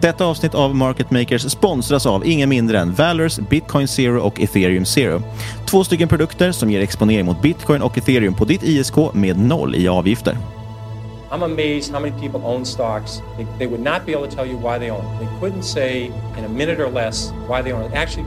Detta avsnitt av Market Makers sponsras av ingen mindre än Valors, Bitcoin Zero och Ethereum Zero. Två stycken produkter som ger exponering mot Bitcoin och Ethereum på ditt ISK med noll i avgifter. I'm amazed how many people own stocks. They, they would not be able to tell you why they own it. They couldn't say in a minute or less why they own it. Actually,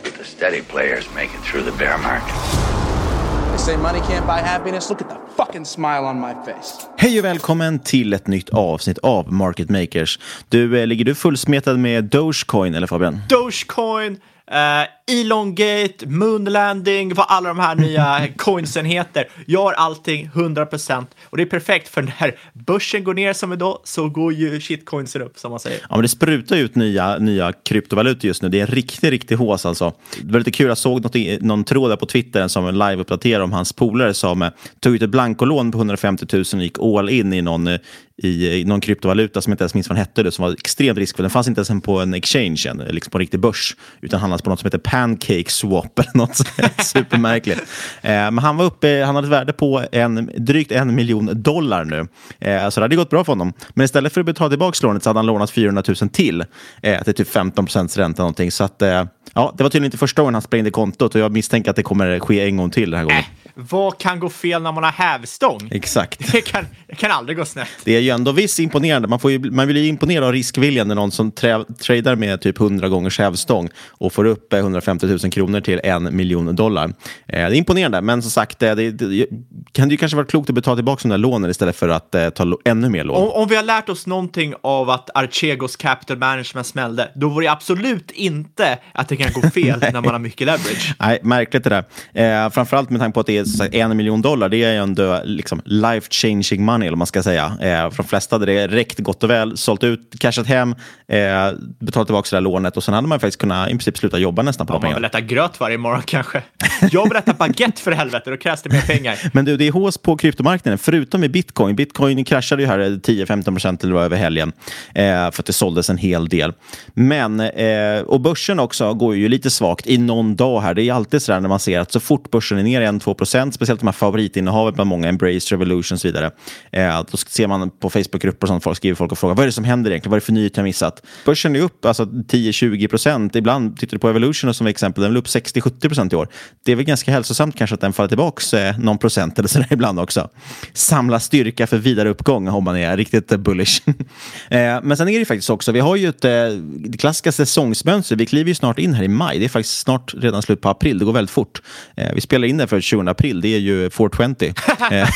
the steady players make it through the bear market. They say money can't buy happiness. Look at the fucking smile on my face. Hej och välkommen till ett nytt avsnitt av Market Makers. Du, eh, ligger du fullsmetad med Dogecoin eller Fabian? Dogecoin, eh, Elongate, Moonlanding, vad alla de här nya coinsen heter. Jag har allting 100% och det är perfekt för när börsen går ner som idag så går ju shitcoinsen upp som man säger. Ja, men det sprutar ut nya, nya kryptovalutor just nu. Det är en riktig, riktig hås alltså. Det var lite kul, jag såg något, någon tråd där på Twitter som en live-uppdaterade om hans polare som eh, tog ut ett blankolån på 150 000 och gick all in i någon, eh, i, någon kryptovaluta som jag inte ens minns vad den hette, det, som var extremt riskfull. Den fanns inte ens på en exchange, än, eh, liksom på en riktig börs, utan handlades på något som heter Pancake Swap eller något sånt supermärkligt. Eh, men han var uppe, han hade ett värde på en, drygt en miljon dollar nu. Eh, så det hade gått bra för honom. Men istället för att betala tillbaka lånet så hade han lånat 400 000 till, eh, till typ 15 procents ränta någonting. Så att, eh, ja, det var tydligen inte första gången han sprängde kontot och jag misstänker att det kommer ske en gång till den här gången. Äh. Vad kan gå fel när man har hävstång? Exakt. Det kan, det kan aldrig gå snett. Det är ju ändå visst imponerande. Man, får ju, man vill ju imponera av riskviljan när någon som tradar med typ 100 gånger hävstång och får upp eh, 150 000 kronor till en miljon dollar. Eh, det är imponerande, men som sagt, eh, det, det kan det ju kanske vara klokt att betala tillbaka de där lånen istället för att eh, ta ännu mer lån. Om, om vi har lärt oss någonting av att Archegos capital management smällde, då var det absolut inte att det kan gå fel när man har mycket leverage. Nej, märkligt det där. Eh, framförallt med tanke på att det är en miljon dollar. Det är ju ändå liksom life changing money, eller man ska säga. Eh, för de flesta hade det räckt gott och väl, sålt ut, cashat hem, eh, betalat tillbaka det där lånet och sen hade man faktiskt kunnat i princip sluta jobba nästan på Ja, de man vill pengarna. äta gröt varje morgon kanske. Jag vill äta baguette för helvete, då krävs det mer pengar. Men du, det är hås på kryptomarknaden, förutom i bitcoin. Bitcoin kraschade ju här 10-15 procent eller vad över helgen, eh, för att det såldes en hel del. Men, eh, och börsen också går ju lite svagt i någon dag här. Det är alltid så där när man ser att så fort börsen är ner 1-2 procent, speciellt de här favoritinnehavet bland många, Embrace, Revolution och så vidare. Eh, då ser man på Facebookgrupper och sånt, folk skriver folk och frågar vad är det som händer egentligen, vad är det för nyhet jag missat? Börsen är upp alltså 10-20 procent, ibland, tittar du på Evolution som exempel, den är upp 60-70 procent i år. Det är väl ganska hälsosamt kanske att den faller tillbaka eh, någon procent eller sådär ibland också. Samla styrka för vidare uppgång om man är riktigt eh, bullish. eh, men sen är det faktiskt också, vi har ju ett eh, klassiska säsongsmönster, vi kliver ju snart in här i maj, det är faktiskt snart redan slut på april, det går väldigt fort. Eh, vi spelar in det för 20 april, det är ju 420. eh,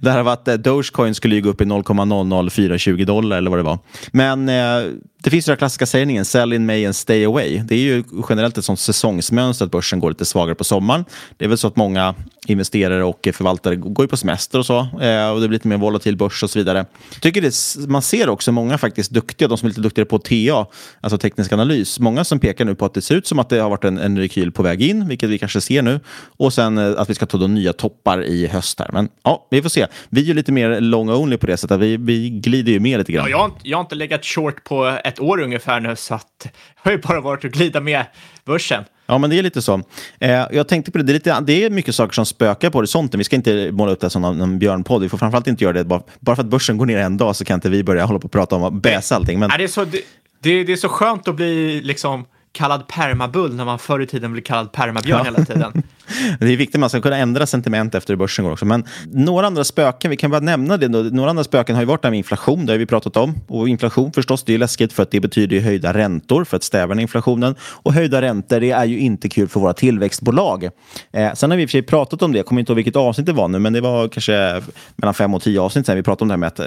det här har varit, eh, Dogecoin skulle ju gå upp i 0,00420 dollar eller vad det var. Men eh, det finns ju den klassiska sägningen, sell in May and stay away. Det är ju generellt ett sånt säsongsmönster att börsen går lite svagare på sommaren. Det är väl så att många investerare och förvaltare går på semester och så. Eh, och det blir lite mer volatil börs och så vidare. Jag tycker det, man ser också många faktiskt duktiga, de som är lite duktigare på TA, alltså teknisk analys. Många som pekar nu på att det ser ut som att det har varit en, en rekyl på väg in, vilket vi kanske ser nu. Och sen eh, att vi ska ta då nya toppar i höst här. Men ja, vi får se. Vi är ju lite mer long only på det sättet. Vi, vi glider ju med lite grann. Ja, jag, har, jag har inte legat short på ett år ungefär nu, så att det har ju bara varit att glida med börsen. Ja, men det är lite så. Eh, jag tänkte på det, det är, lite, det är mycket saker som spökar på horisonten. Vi ska inte måla upp det som någon björnpodd. Vi får framförallt inte göra det. Bara, bara för att börsen går ner en dag så kan inte vi börja hålla på och prata om att bäsa allting. Men Ja, det, är så, det, det, det är så skönt att bli liksom kallad permabull när man förr i tiden blev kallad permabjörn Ja. hela tiden. det är viktigt att man ska kunna ändra sentiment efter hur börsen går också. Men några andra spöken, vi kan bara nämna det. Då. Några andra spöken har ju varit det här med inflation, det har vi pratat om. Och inflation förstås, det är läskigt för att det betyder ju höjda räntor för att stävja den inflationen. Och höjda räntor, det är ju inte kul för våra tillväxtbolag. Eh, sen har vi i och för sig pratat om det, jag kommer inte ihåg vilket avsnitt det var nu, men det var kanske mellan fem och tio avsnitt sen vi pratade om det här med att eh,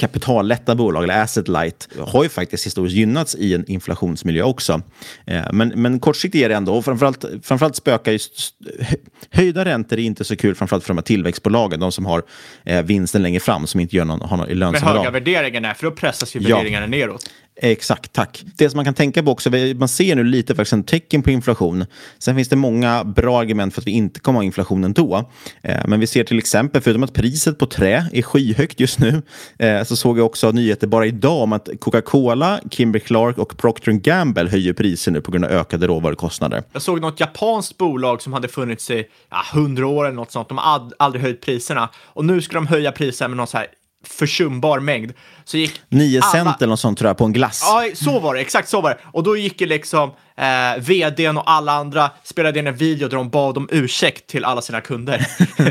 kapitallätta bolag, eller asset light, har ju faktiskt historiskt gynnats i en inflationsmiljö också. Eh, Men, men kortsiktigt är det ändå, och framförallt, framförallt spökar ju höjda räntor är inte så kul, framförallt för de här tillväxtbolagen, de som har eh, vinsten längre fram, som inte gör någon, har någon Med lönsamhet höga av. värderingar, för då pressas ju Ja. värderingarna neråt. Exakt, tack. Det som man kan tänka på också, man ser nu lite faktiskt en tecken på inflation. Sen finns det många bra argument för att vi inte kommer ha inflation ändå. Eh, men vi ser till exempel, förutom att priset på trä är skyhögt just nu, eh, så såg jag också nyheter bara idag om att Coca-Cola, Kimberly Clark och Procter Gamble höjer priser nu på grund av ökade råvarukostnader. Jag såg något japanskt bolag som hade funnits i ja, 100 år eller något sånt. De har aldrig höjt priserna och nu ska de höja priserna med någon så här försumbar mängd. Så gick 9 alla- cent eller något sånt tror jag på en glass. Ja, så var det. Exakt så var det. Och då gick ju liksom eh, vdn och alla andra spelade in en video där de bad om ursäkt till alla sina kunder.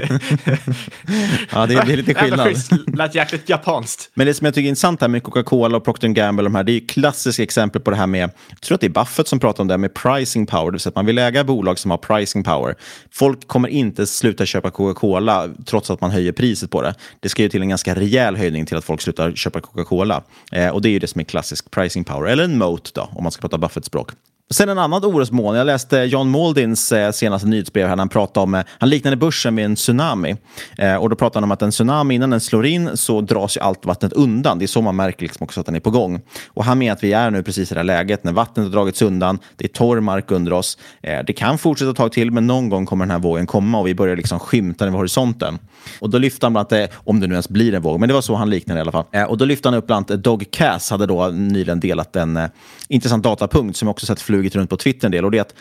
Ja, det, det är lite skillnad. schysst. Lät jäkligt japanskt. Men det som jag tycker är intressant här med Coca-Cola och Procter Gamble, de här, det är ju klassiska exempel på det här med, jag tror att det är Buffett som pratar om det här med pricing power, det vill säga att man vill äga bolag som har pricing power. Folk kommer inte sluta köpa Coca-Cola trots att man höjer priset på det. Det ska ju till en ganska rejäl höjning till att folk slutar köpa Coca-Cola. Eh, och det är ju det som är klassisk pricing power, eller en moat då, om man ska prata Buffett-språk. Sen en annan orosmoln. Jag läste John Maldins eh, senaste nyhetsbrev här. Han, pratade om, eh, han liknade börsen vid en tsunami. Eh, och då pratade han om att en tsunami, innan den slår in så dras ju allt vattnet undan. Det är så man märker liksom också att den är på gång. Och han menar att vi är nu precis i det här läget när vattnet har dragits undan. Det är torr mark under oss. Eh, det kan fortsätta ett tag till, men någon gång kommer den här vågen komma och vi börjar liksom skymta den vid horisonten. Och då lyfte han bland annat, eh, om det nu ens blir en våg, men det var så han liknade det i alla fall. Eh, och då lyfte han upp bland annat, eh, Dog Cass hade då nyligen delat en eh, intressant datapunkt som jag också sett flugit runt på Twitter en del. Och det är att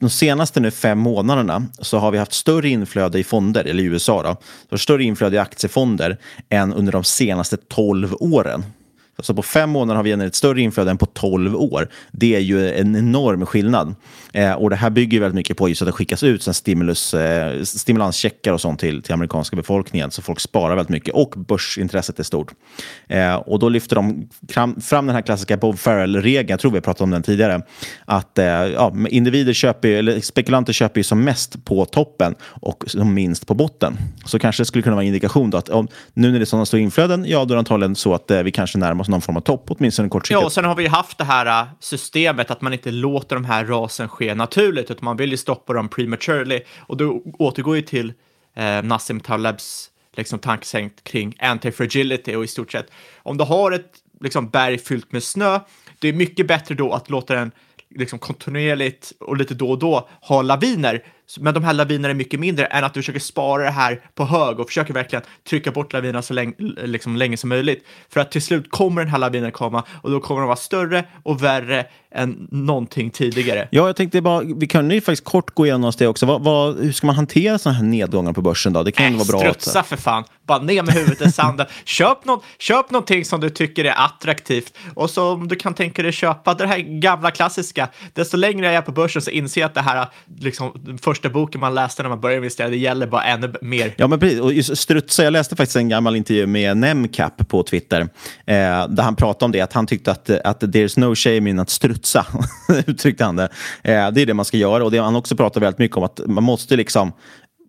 de senaste nu fem månaderna så har vi haft större inflöde i fonder, eller i USA då, så större inflöde i aktiefonder än under de senaste 12 åren. Så på fem månader har vi genererat större inflöde än på 12 år. Det är ju en enorm skillnad. Eh, och det här bygger väldigt mycket på just att det skickas ut sen stimulus, eh, stimulanscheckar och sånt till, till amerikanska befolkningen. Så folk sparar väldigt mycket och börsintresset är stort. Eh, och då lyfter de fram, fram den här klassiska Bob Farrell-regeln, jag tror vi har pratat om den tidigare, att eh, ja, individer köper, eller spekulanter köper ju som mest på toppen och som minst på botten. Så kanske det skulle kunna vara en indikation då att om, nu när det är sådana stora inflöden, ja då är det antagligen så att eh, vi kanske närmar oss någon form av topp, åtminstone kortsiktigt. Ja, och sen har vi ju haft det här eh, systemet att man inte låter de här rasen ske naturligt, utan man vill ju stoppa dem prematurely. Och då återgår ju till eh, Nassim Talebs liksom, tankesätt kring anti-fragility och i stort sett, om du har ett liksom, berg fyllt med snö, det är mycket bättre då att låta den liksom kontinuerligt och lite då och då ha laviner men de här lavinerna är mycket mindre än att du försöker spara det här på hög och försöker verkligen trycka bort lavinerna så länge, liksom, länge som möjligt. För att till slut kommer den här lavinen komma och då kommer de vara större och värre än någonting tidigare. Ja, jag tänkte bara, vi kan ju faktiskt kort gå igenom det också. Vad, vad, hur ska man hantera sådana här nedgångar på börsen då? Det kan Äh, vara bra. att- strutsa för fan. Bara ner med huvudet i sanden. köp, något, köp någonting som du tycker är attraktivt och så om du kan tänka dig köpa det här gamla klassiska. Desto längre jag är på börsen så inser jag att det här, liksom, den första boken man läste när man började investera, det gäller bara ännu mer. Ja, men precis. Och just strutsa, jag läste faktiskt en gammal intervju med Nemcap på Twitter, eh, där han pratade om det, att han tyckte att, att there's no shame in att strutsa, uttryckte han det. Eh, det är det man ska göra och det han också pratar väldigt mycket om, att man måste liksom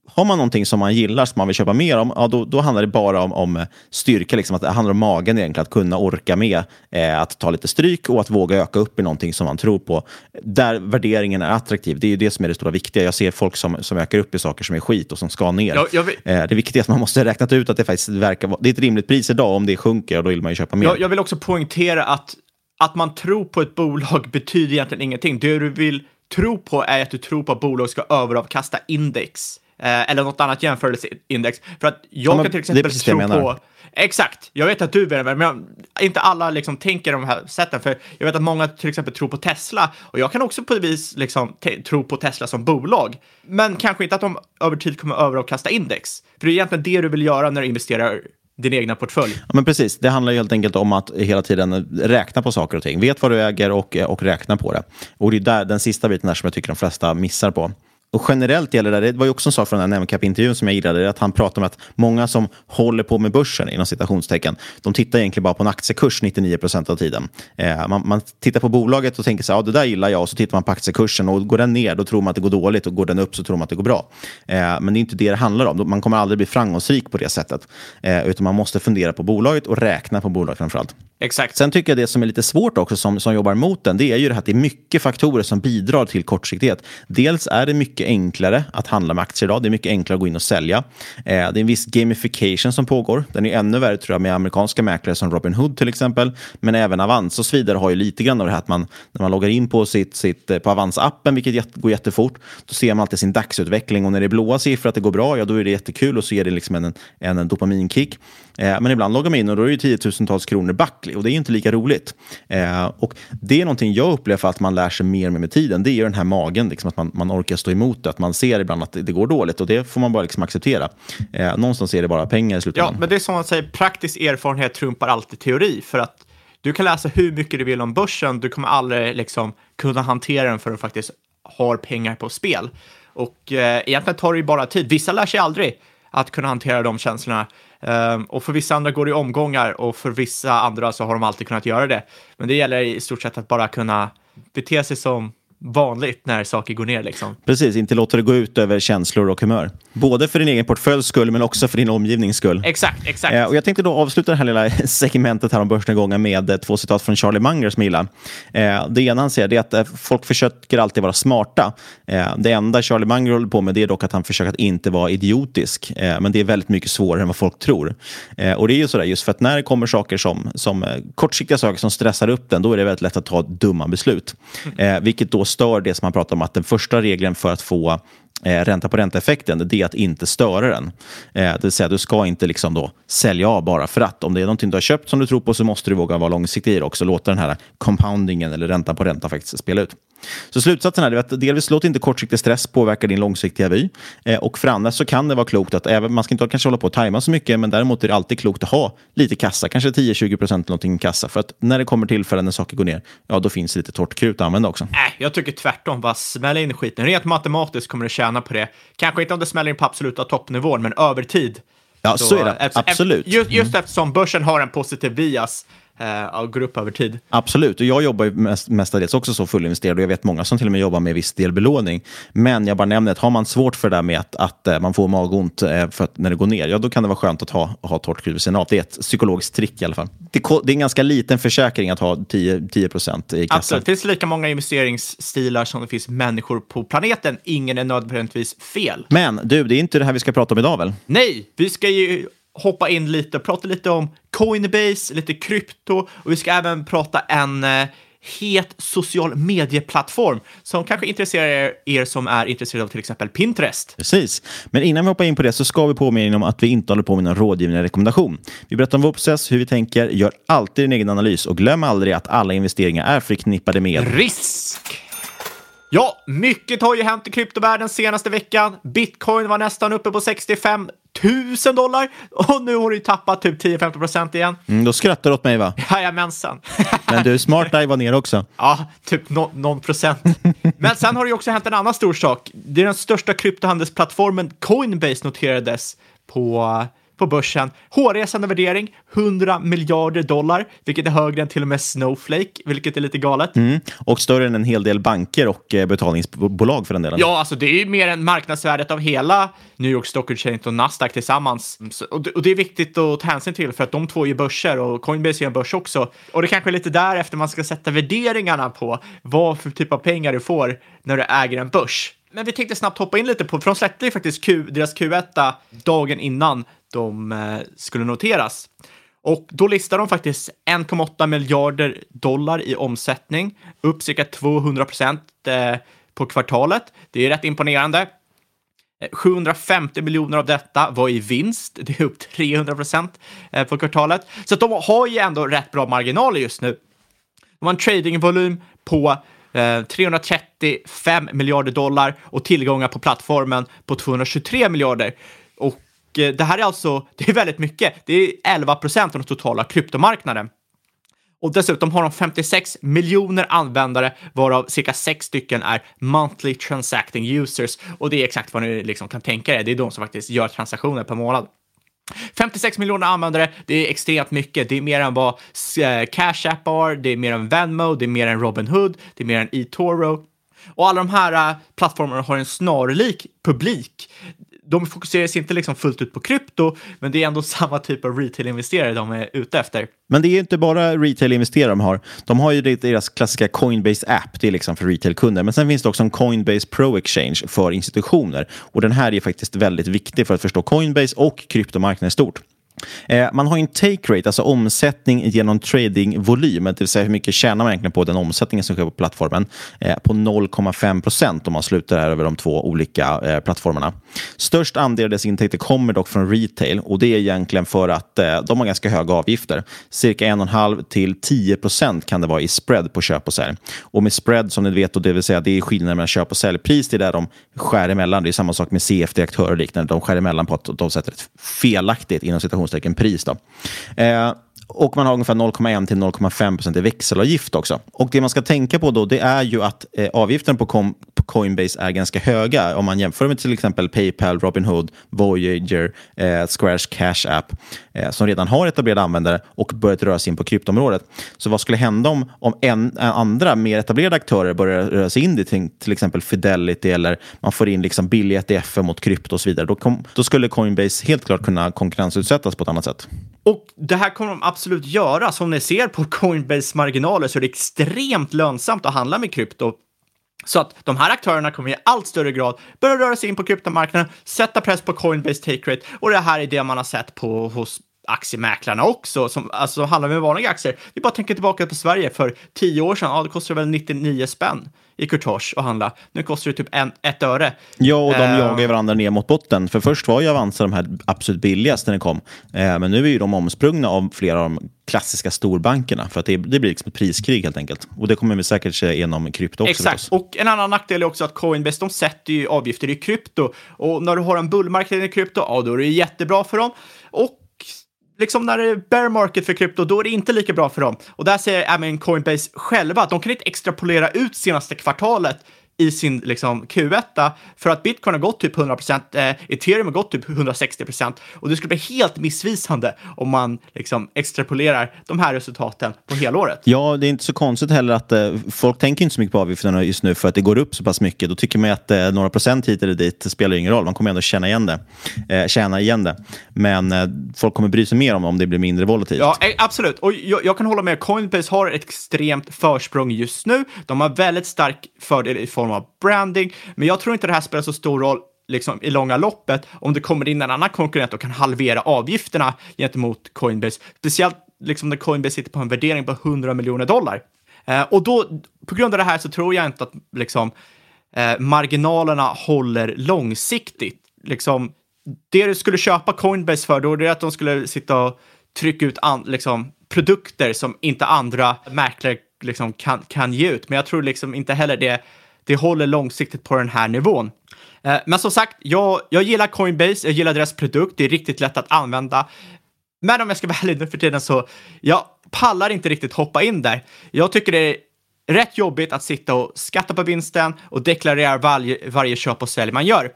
har man någonting som man gillar, som man vill köpa mer om, ja, då, då handlar det bara om, om styrka. Liksom, att det handlar om magen egentligen, att kunna orka med eh, att ta lite stryk och att våga öka upp i någonting som man tror på. Där värderingen är attraktiv, det är ju det som är det stora viktiga. Jag ser folk som, som ökar upp i saker som är skit och som ska ner. Jag vill- Eh, det viktiga är att man måste räkna ut att det faktiskt verkar vara, det är ett rimligt pris idag. Om det sjunker, då vill man ju köpa mer. Jag, jag vill också poängtera att, att man tror på ett bolag betyder egentligen ingenting. Det du vill tro på är att du tror på att bolag ska överavkasta index. Eh, eller något annat jämförelseindex. För att jag Ja, kan till exempel tro menar. på... Exakt, jag vet att du det, men jag, inte alla liksom tänker de här sätten. För jag vet att många till exempel tror på Tesla och jag kan också på ett vis liksom tro på Tesla som bolag. Men kanske inte att de över tid kommer överavkasta index. För det är egentligen det du vill göra när du investerar din egna portfölj. Ja, men precis. Det handlar ju helt enkelt om att hela tiden räkna på saker och ting. Vet vad du äger och, och räkna på det. Och det är där, den sista biten där som jag tycker de flesta missar på. Och generellt gäller det, det var ju också en sak från den här Nemcap-intervjun som jag gillade, att han pratade om att många som håller på med börsen, inom citationstecken, de tittar egentligen bara på en aktiekurs 99 procent av tiden. Eh, man, man tittar på bolaget och tänker så här, ja det där gillar jag, och så tittar man på aktiekursen och går den ner, då tror man att det går dåligt och går den upp så tror man att det går bra. Eh, men det är inte det det handlar om, man kommer aldrig bli framgångsrik på det sättet, eh, utan man måste fundera på bolaget och räkna på bolaget framförallt. Exakt. Sen tycker jag det som är lite svårt också, som, som jobbar mot den, det är ju det här att det är mycket faktorer som bidrar till kortsiktighet. Dels är det mycket enklare att handla med aktier idag. Det är mycket enklare att gå in och sälja. Eh, det är en viss gamification som pågår. Den är ännu värre tror jag med amerikanska mäklare som Robin Hood till exempel. Men även Avanza och så vidare har ju lite grann av det här att man, när man loggar in på, sitt, sitt, eh, på Avanza-appen, vilket går jättefort, då ser man alltid sin dagsutveckling och när det är blåa siffror att det går bra, ja då är det jättekul och så ger det liksom en, en, en dopaminkick. Eh, men ibland loggar man in och då är det tiotusentals kronor back och det är inte lika roligt. Eh, och det är någonting jag upplever för att man lär sig mer med, med tiden. Det är den här magen, liksom, att man, man orkar stå emot det. Att man ser ibland att det, går dåligt och det får man bara liksom acceptera. Eh, någonstans är det bara pengar i Ja, slutändan. men det är som man säger, praktisk erfarenhet trumpar alltid teori. För att du kan läsa hur mycket du vill om börsen, du kommer aldrig liksom kunna hantera den för att du faktiskt har pengar på spel. Och eh, egentligen tar det ju bara tid. Vissa lär sig aldrig att kunna hantera de känslorna. Ehm, och för vissa andra går det i omgångar och för vissa andra så har de alltid kunnat göra det. Men det gäller i stort sett att bara kunna bete sig som vanligt när saker går ner liksom. Precis, inte låta det gå ut över känslor och humör. Både för din egen portföljs skull, men också för din omgivnings skull. Exakt, exakt. Eh, och jag tänkte då avsluta det här lilla segmentet här om börsnedgången med eh, två citat från Charlie Munger som jag gillar. Eh, det ena han säger är att eh, folk försöker alltid vara smarta. Eh, det enda Charlie Munger håller på med det är dock att han försöker att inte vara idiotisk. Eh, men det är väldigt mycket svårare än vad folk tror. Och det är ju sådär, just för att när det kommer saker som, som kortsiktiga saker som stressar upp den, då är det väldigt lätt att ta dumma beslut. Eh, vilket då och stör det som man pratar om, att den första regeln för att få eh, ränta på ränta-effekten, det är att inte störa den. Eh, det vill säga, du ska inte liksom då sälja av bara för att. Om det är någonting du har köpt som du tror på så måste du våga vara långsiktig i det också. Låta den här compoundingen eller ränta på ränta faktiskt spela ut. Så slutsatsen är att delvis låt inte kortsiktig stress påverka din långsiktiga vy. Eh, och för andra så kan det vara klokt att, även, man ska inte kanske hålla på och tajma så mycket, men däremot är det alltid klokt att ha lite kassa, kanske 10-20 procent någonting i kassa. För att när det kommer tillfällen när saker går ner, ja då finns det lite torrt krut att använda också. Nej, jag tycker tvärtom. Bara smälla in skiten. Rent matematiskt kommer du tjäna på det. Kanske inte om det smäller in på absoluta toppnivån, men över tid. Ja, så är det. Absolut. Just, just eftersom börsen har en positiv bias eh, och går upp över tid. Absolut, och jag jobbar ju mest, mestadels också så fullinvesterad och jag vet många som till och med jobbar med viss del belåning. Men jag bara nämner att har man svårt för det där med att, att eh, man får magont eh, för när det går ner, ja då kan det vara skönt att ha, ha torrt krut vid sidan av. Det är ett psykologiskt trick i alla fall. Det, det är en ganska liten försäkring att ha 10, 10 procent i kassan. Absolut. Det finns lika många investeringsstilar som det finns människor på planeten. Ingen är nödvändigtvis fel. Men du, det är inte det här vi ska prata om idag väl? Nej, vi ska ju hoppa in lite och prata lite om Coinbase, lite krypto och vi ska även prata en eh, het social medieplattform som kanske intresserar er, er som är intresserade av till exempel Pinterest. Precis. Men innan vi hoppar in på det så ska vi påminna om att vi inte håller på med någon rådgivning eller rekommendation. Vi berättar om vår process, hur vi tänker, gör alltid din egen analys och glöm aldrig att alla investeringar är förknippade med risk. Ja, mycket har ju hänt i kryptovärlden senaste veckan. Bitcoin var nästan uppe på 65 000 dollar och nu har du tappat typ 10-15 procent igen. Mm, då skrattar du åt mig va? Jajamensan. Men du, Smart Eye var ner också. Ja, typ no någon procent. Men sen har det ju också hänt en annan stor sak. Det är den största kryptohandelsplattformen Coinbase noterades på på börsen. Hårresande värdering, 100 miljarder dollar, vilket är högre än till och med Snowflake, vilket är lite galet. Mm. Och större än en hel del banker och eh, betalningsbolag för den delen. Ja, alltså det är ju mer än marknadsvärdet av hela New York Stock Exchange och Nasdaq tillsammans. Och det, är viktigt att ta hänsyn till för att de två är börser och Coinbase är en börs också. Och det kanske är lite därefter man ska sätta värderingarna på vad för typ av pengar du får när du äger en börs. Men vi tänkte snabbt hoppa in lite på, för de släppte ju faktiskt Q, deras Q1 dagen innan de eh, skulle noteras. Och då listar de faktiskt 1,8 miljarder dollar i omsättning, upp cirka 200 procent eh, på kvartalet. Det är rätt imponerande. Eh, 750 miljoner av detta var i vinst. Det är upp 300 procent på kvartalet. Så de har ju ändå rätt bra marginaler just nu. De har en tradingvolym på 335 miljarder dollar och tillgångar på plattformen på 223 miljarder. Eh, det här är alltså, det är väldigt mycket. Det är 11 procent av den totala kryptomarknaden. Och dessutom har de 56 miljoner användare, varav cirka 6 stycken är monthly transacting users. Och det är exakt vad ni liksom kan tänka er. Det är de som faktiskt gör transaktioner per månad. 56 miljoner användare, det är extremt mycket. Det är mer än vad eh, Cash App har, det är mer än Venmo, det är mer än Robinhood, det är mer än eToro. Och alla de här eh, plattformarna har en snarlik publik de fokuserar sig inte liksom fullt ut på krypto, men det är ändå samma typ av retail-investerare de är ute efter. Men det är inte bara retail-investerare de har. De har ju deras klassiska Coinbase app, det är liksom för retail-kunder. Men sen finns det också en Coinbase Pro Exchange för institutioner. Och den här är faktiskt väldigt viktig för att förstå Coinbase och kryptomarknaden i stort. Eh, man har en take rate, alltså omsättning genom tradingvolym, det vill säga hur mycket tjänar man egentligen på den omsättningen som sker på plattformen, eh, på 0,5 procent om man slutar här över de två olika eh, plattformarna. Störst andel av dess intäkter kommer dock från retail och det är egentligen för att de har ganska höga avgifter. Cirka 1,5 till 10 procent kan det vara i spread på köp och sälj. Och med spread som ni vet, och det vill säga det är skillnaden mellan köp och säljpris, det är där de skär emellan. Det är samma sak med CFD-aktörer och liknande. De skär emellan på att de sätter ett felaktigt inom situationen citationstecken pris. Då. Eh, och man har ungefär 0,1 till 0,5 procent i växelavgift också. Och det man ska tänka på då, det är ju att eh, avgiften på, på, Coinbase är ganska höga. Om man jämför med till exempel Paypal, Robinhood, Voyager, eh, Squares Cash App, eh, som redan har etablerade användare och börjat röra sig in på kryptoområdet. Så vad skulle hända om, om en, eh, andra mer etablerade aktörer börjar röra sig in i till, till exempel Fidelity eller man får in liksom billiga ETF mot krypto och så vidare. Då, kom, då skulle Coinbase helt klart kunna konkurrensutsättas på ett annat sätt. Och det här kommer de absolut göra. Som ni ser på Coinbase marginaler så är det extremt lönsamt att handla med krypto. Så att de här aktörerna kommer i allt större grad börja röra sig in på kryptomarknaden, sätta press på Coinbase take rate. Och det här är det man har sett på hos aktiemäklarna också, som alltså, handlar med vanliga aktier. Vi bara tänker tillbaka på Sverige för tio år sedan, ja, det kostade väl 99 spänn i courtage att handla. Nu kostar det typ en, ett öre. Ja, och de uh, jagar varandra ner mot botten. För först var ju Avanza de här absolut billigaste när det kom. Uh, men nu är ju de omsprungna av flera av de klassiska storbankerna. För att det, det blir liksom ett priskrig helt enkelt. Och det kommer vi säkert se genom krypto också. Exakt, och en annan nackdel är också att Coinbase de sätter ju avgifter i krypto. Och när du har en bullmarknad i krypto, ja då är det jättebra för dem. Liksom när det är bear market för krypto, då är det inte lika bra för dem. Och där säger även Coinbase själva att de kan inte extrapolera ut senaste kvartalet i sin liksom, Q1 för att bitcoin har gått typ 100 procent, eh, ethereum har gått typ 160 procent och det skulle bli helt missvisande om man liksom extrapolerar de här resultaten på helåret. Ja, det är inte så konstigt heller att eh, folk tänker inte så mycket på avgifterna just nu för att det går upp så pass mycket. Då tycker man att eh, några procent hit eller dit spelar ingen roll. Man kommer ändå känna igen det. Eh, tjäna igen det. Men eh, folk kommer bry sig mer om om det blir mindre volatilt. Ja, eh, absolut. Och jag, jag kan hålla med. Coinbase har ett extremt försprång just nu. De har väldigt stark fördel i form form av branding. Men jag tror inte det här spelar så stor roll liksom, i långa loppet om det kommer in en annan konkurrent och kan halvera avgifterna gentemot Coinbase. Speciellt liksom när Coinbase sitter på en värdering på 100 miljoner dollar. Eh, och då, på grund av det här så tror jag inte att liksom, eh, marginalerna håller långsiktigt. Liksom, det du skulle köpa Coinbase för då, det är att de skulle sitta och trycka ut an, liksom, produkter som inte andra mäklare liksom, kan, kan ge ut. Men jag tror liksom inte heller det, det håller långsiktigt på den här nivån. Eh, men som sagt, jag, jag gillar Coinbase, jag gillar deras produkt, det är riktigt lätt att använda. Men om jag ska vara ärlig nu för tiden så, jag pallar inte riktigt hoppa in där. Jag tycker det är rätt jobbigt att sitta och skatta på vinsten och deklarera varje, varje köp och sälj man gör.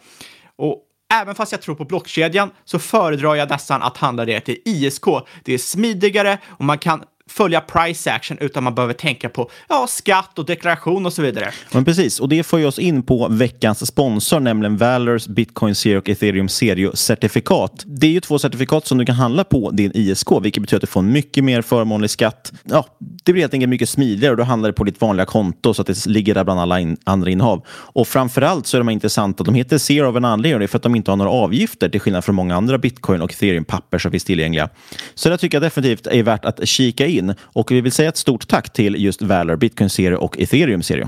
Och även fast jag tror på blockkedjan så föredrar jag nästan att handla det till ISK. Det är smidigare och man kan följa price action utan man behöver tänka på ja, skatt och deklaration och så vidare. Men precis, och det får ju oss in på veckans sponsor, nämligen Valors Bitcoin Zero och Ethereum Serio-certifikat. Det är ju två certifikat som du kan handla på din ISK, vilket betyder att du får en mycket mer förmånlig skatt. Ja, det blir helt enkelt mycket smidigare och du handlar det på ditt vanliga konto så att det ligger där bland alla in andra innehav. Och framförallt så är de intressanta. De heter Zero av en anledning, för att de inte har några avgifter till skillnad från många andra bitcoin och ethereum-papper som finns tillgängliga. Så det tycker jag definitivt är värt att kika in in. Och vi vill säga ett stort tack till just Valor, Bitcoin Serie och Ethereum Serie.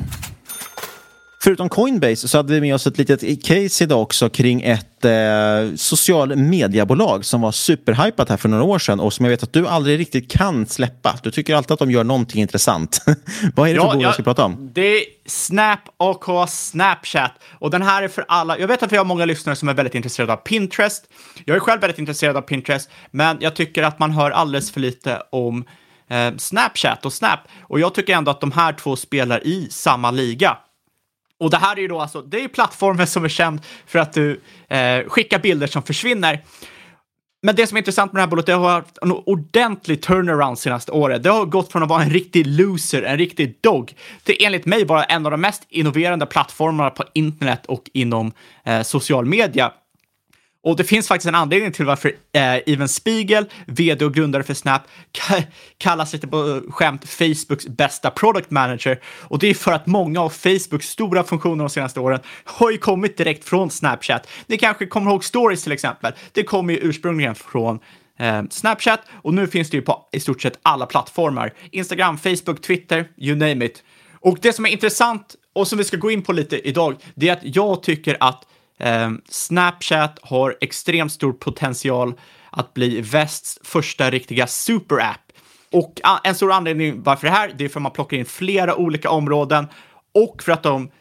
Förutom Coinbase så hade vi med oss ett litet case idag också kring ett eh, social mediebolag som var superhypat här för några år sedan och som jag vet att du aldrig riktigt kan släppa. Du tycker alltid att de gör någonting intressant. Vad är det för bolag jag ska prata om? Det är Snap AK Snapchat och den här är för alla. Jag vet att vi har många lyssnare som är väldigt intresserade av Pinterest. Jag är själv väldigt intresserad av Pinterest, men jag tycker att man hör alldeles för lite om eh, Snapchat och Snap. Och jag tycker ändå att de här två spelar i samma liga. Och det här är ju då alltså, det är plattformen som är känd för att du eh, skickar bilder som försvinner. Men det som är intressant med det här bolaget, det har haft en ordentlig turnaround senaste året. Det har gått från att vara en riktig loser, en riktig dog, till enligt mig vara en av de mest innoverande plattformarna på internet och inom eh, social media. Och det finns faktiskt en anledning till varför eh, Even Spiegel, vd och grundare för Snap, kallas lite på eh, skämt Facebooks bästa product manager. Och det är för att många av Facebooks stora funktioner de senaste åren har ju kommit direkt från Snapchat. Ni kanske kommer ihåg stories till exempel. Det kommer ju ursprungligen från eh, Snapchat och nu finns det ju på i stort sett alla plattformar. Instagram, Facebook, Twitter, you name it. Och det som är intressant och som vi ska gå in på lite idag, det är att jag tycker att Eh, Snapchat har extremt stor potential att bli västs första riktiga superapp. Och ah, en stor anledning varför det här, det är för att man plockar in flera olika områden och för att de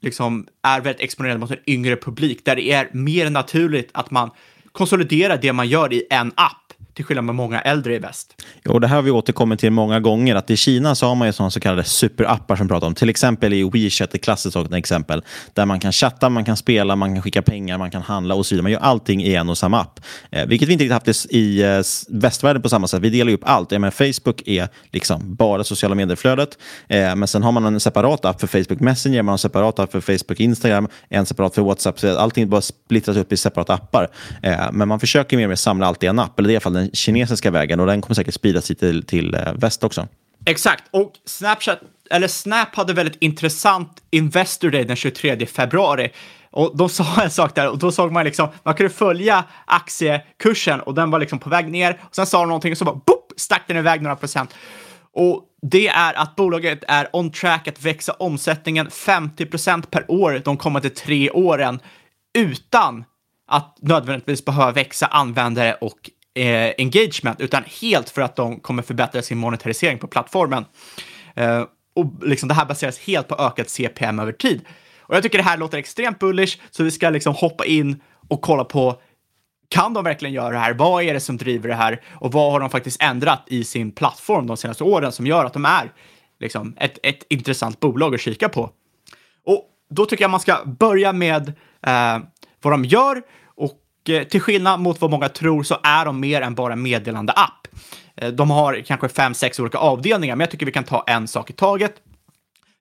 liksom är väldigt exponerade mot en yngre publik där det är mer naturligt att man konsoliderar det man gör i en app till skillnad med många äldre i väst. Jo, det här har vi återkommit till många gånger, att i Kina så har man ju sådana så kallade superappar som pratar om. Till exempel i WeChat, ett klassiskt exempel, där man kan chatta, man kan spela, man kan skicka pengar, man kan handla och så vidare. Man gör allting i en och samma app, eh, vilket vi inte riktigt haft i eh, västvärlden på samma sätt. Vi delar ju upp allt. Ja, men Facebook är liksom bara sociala medier-flödet, eh, men sen har man en separat app för Facebook Messenger, man har en separat app för Facebook Instagram, en separat för WhatsApp. Så allting bara splittras upp i separata appar. Eh, men man försöker mer och mer samla allt i en app, eller det är i alla fall den kinesiska vägen och den kommer säkert spridas till, till eh, väst också. Exakt, och Snapchat, eller Snap hade väldigt intressant Investor Day den 23 februari. Och de sa en sak där och då såg man liksom, man kunde följa aktiekursen och den var liksom på väg ner. Och sen sa de någonting och så bara boop, stack den iväg några procent. Och det är att bolaget är on track att växa omsättningen 50 procent per år de kommande tre åren utan att nödvändigtvis behöva växa användare och eh, engagement, utan helt för att de kommer förbättra sin monetarisering på plattformen. Eh, och liksom det här baseras helt på ökat CPM över tid. Och jag tycker det här låter extremt bullish, så vi ska liksom hoppa in och kolla på kan de verkligen göra det här? Vad är det som driver det här? Och vad har de faktiskt ändrat i sin plattform de senaste åren som gör att de är liksom, ett, ett intressant bolag att kika på? Och då tycker jag man ska börja med eh, vad de gör Eh, till skillnad mot vad många tror så är de mer än bara meddelande-app. Eh, de har kanske fem, sex olika avdelningar, men jag tycker vi kan ta en sak i taget.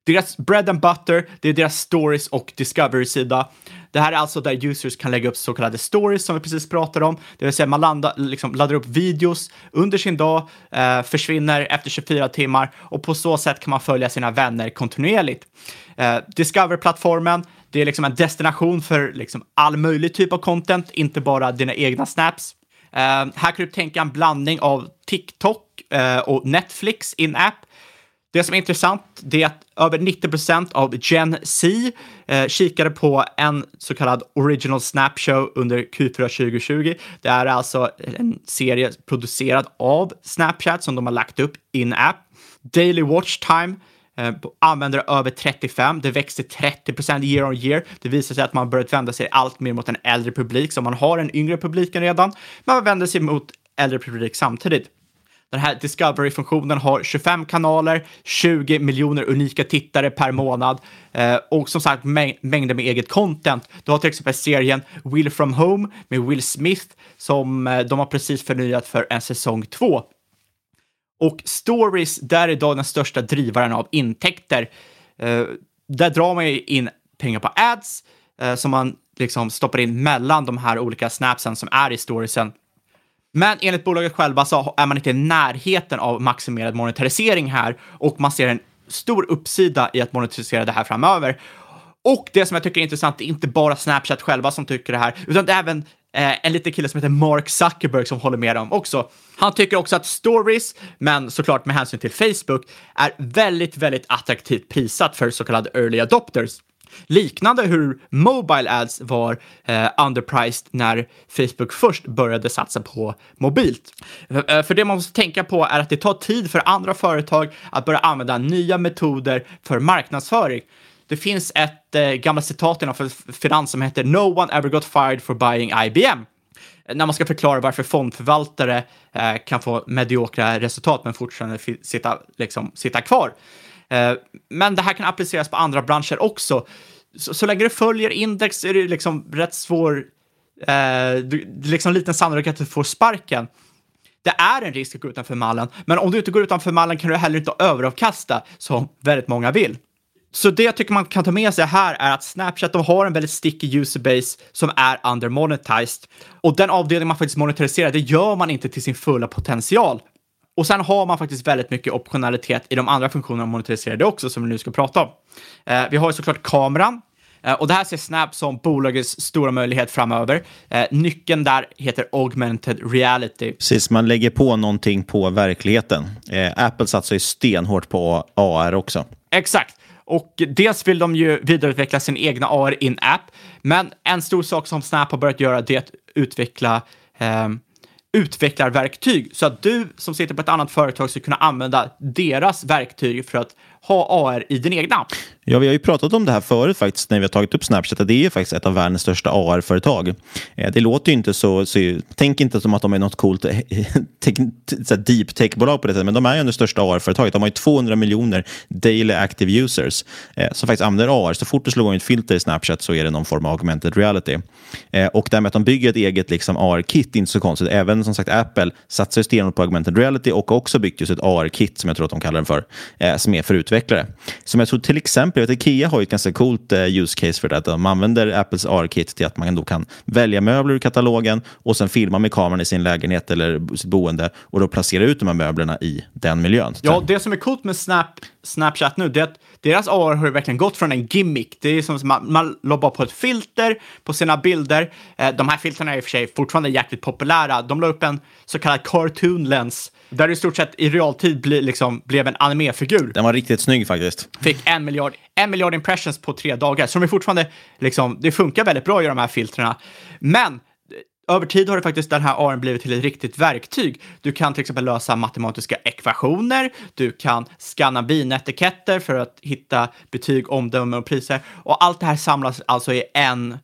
Deras bread and butter, det är deras stories och discovery-sida. Det här är alltså där users kan lägga upp så kallade stories som vi precis pratade om. Det vill säga man landa, liksom, laddar upp videos under sin dag, eh, försvinner efter 24 timmar och på så sätt kan man följa sina vänner kontinuerligt. Eh, Discover-plattformen, det är liksom en destination för liksom all möjlig typ av content, inte bara dina egna snaps. Uh, här kan du tänka en blandning av TikTok uh, och Netflix in-app. Det som är intressant det är att över 90 procent av Gen Z eh, kikade på en så kallad Original Snap Show under Q4 2020. Det är alltså en serie producerad av Snapchat som de har lagt upp in-app. Daily Watch Time eh, användare över 35. Det växte 30 procent year on year. Det visar sig att man börjat vända sig allt mer mot en äldre publik, så man har en yngre publiken redan, men man vänder sig mot äldre publik samtidigt. Den här Discovery-funktionen har 25 kanaler, 20 miljoner unika tittare per månad eh, och som sagt mäng mängder med eget content. Du har till exempel serien Will from Home med Will Smith som eh, de har precis förnyat för en säsong 2. Och stories, där är idag den största drivaren av intäkter. Eh, där drar man ju in pengar på ads eh, som man liksom stoppar in mellan de här olika snapsen som är i storiesen. Men enligt bolaget själva så är man inte i närheten av maximerad monetarisering här och man ser en stor uppsida i att monetarisera det här framöver. Och det som jag tycker är intressant, det är inte bara Snapchat själva som tycker det här, utan det är även eh, en liten kille som heter Mark Zuckerberg som håller med dem också. Han tycker också att stories, men såklart med hänsyn till Facebook, är väldigt, väldigt attraktivt prissatt för så kallade early adopters. Liknande hur Mobile Ads var eh, underpriced när Facebook först började satsa på mobilt. Eh, för det man måste tänka på är att det tar tid för andra företag att börja använda nya metoder för marknadsföring. Det finns ett eh, gammalt citat inom finans som heter “No one ever got fired for buying IBM” när man ska förklara varför fondförvaltare eh, kan få mediokra resultat men fortfarande sitta, liksom, sitta kvar. Eh, men det här kan appliceras på andra branscher också. Så, så länge du följer index är det liksom rätt svår, eh, liksom liten sannolikhet att du får sparken. Det är en risk att gå utanför mallen, men om du inte går utanför mallen kan du heller inte överavkasta som väldigt många vill. Så det jag tycker man kan ta med sig här är att Snapchat de har en väldigt sticky userbase som är undermonetized. Och den avdelning man faktiskt monetariserar, det gör man inte till sin fulla potential. Och sen har man faktiskt väldigt mycket optionalitet i de andra funktionerna monetariserade också, som vi nu ska prata om. Eh, vi har ju såklart kameran, eh, och det här ser Snap som bolagets stora möjlighet framöver. Eh, nyckeln där heter augmented reality. Precis, man lägger på någonting på verkligheten. Eh, Apple satsar ju stenhårt på AR också. Exakt. Och dels vill de ju vidareutveckla sin egna AR in-app, men en stor sak som Snap har börjat göra det är att utveckla eh, utvecklarverktyg så att du som sitter på ett annat företag ska kunna använda deras verktyg för att ha AR i din egna. Ja, vi har ju pratat om det här förut faktiskt när vi har tagit upp Snapchat. Att det är faktiskt ett av världens största AR-företag. Eh, det låter ju inte så, så tänk inte som att de är något coolt deep tech-bolag på det sättet, men de är ju det största AR-företaget. De har ju 200 miljoner daily active users eh, som faktiskt använder AR. Så fort du slår igång ett filter i Snapchat så är det någon form av augmented reality. Eh, och det här med att de bygger ett eget liksom, AR-kit är inte så konstigt. Även som sagt Apple satsar ju stenhårt på augmented reality och har också byggt just ett AR-kit som jag tror att de kallar den för, eh, som är för utvecklare. Som jag tror till exempel exempel, vet, Ikea har ju ett ganska coolt uh, use case för det. Att de använder Apples AR-kit till att man då kan välja möbler ur katalogen och sen filma med kameran i sin lägenhet eller sitt boende och då placera ut de här möblerna i den miljön. Ja, det som är coolt med Snap, Snapchat nu, det är att deras AR har verkligen gått från en gimmick. Det är som att man, man lobbar på ett filter på sina bilder. Eh, de här filterna är i och för sig fortfarande jäkligt populära. De la upp en så kallad cartoon lens där det i stort sett i realtid bli, liksom, blev en animefigur. Den var riktigt snygg faktiskt. Fick en miljard, en miljard impressions på tre dagar. Så de är fortfarande, liksom, det funkar väldigt bra i de här filtrerna. Men över tid har det faktiskt den här ARn blivit till ett riktigt verktyg. Du kan till exempel lösa matematiska ekvationer, du kan scanna vinetiketter för att hitta betyg, omdömen och priser. Och allt det här samlas alltså i en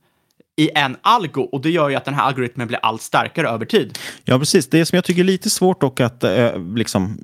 i en algo och det gör ju att den här algoritmen blir allt starkare över tid. Ja, precis. Det som jag tycker är lite svårt dock att eh, liksom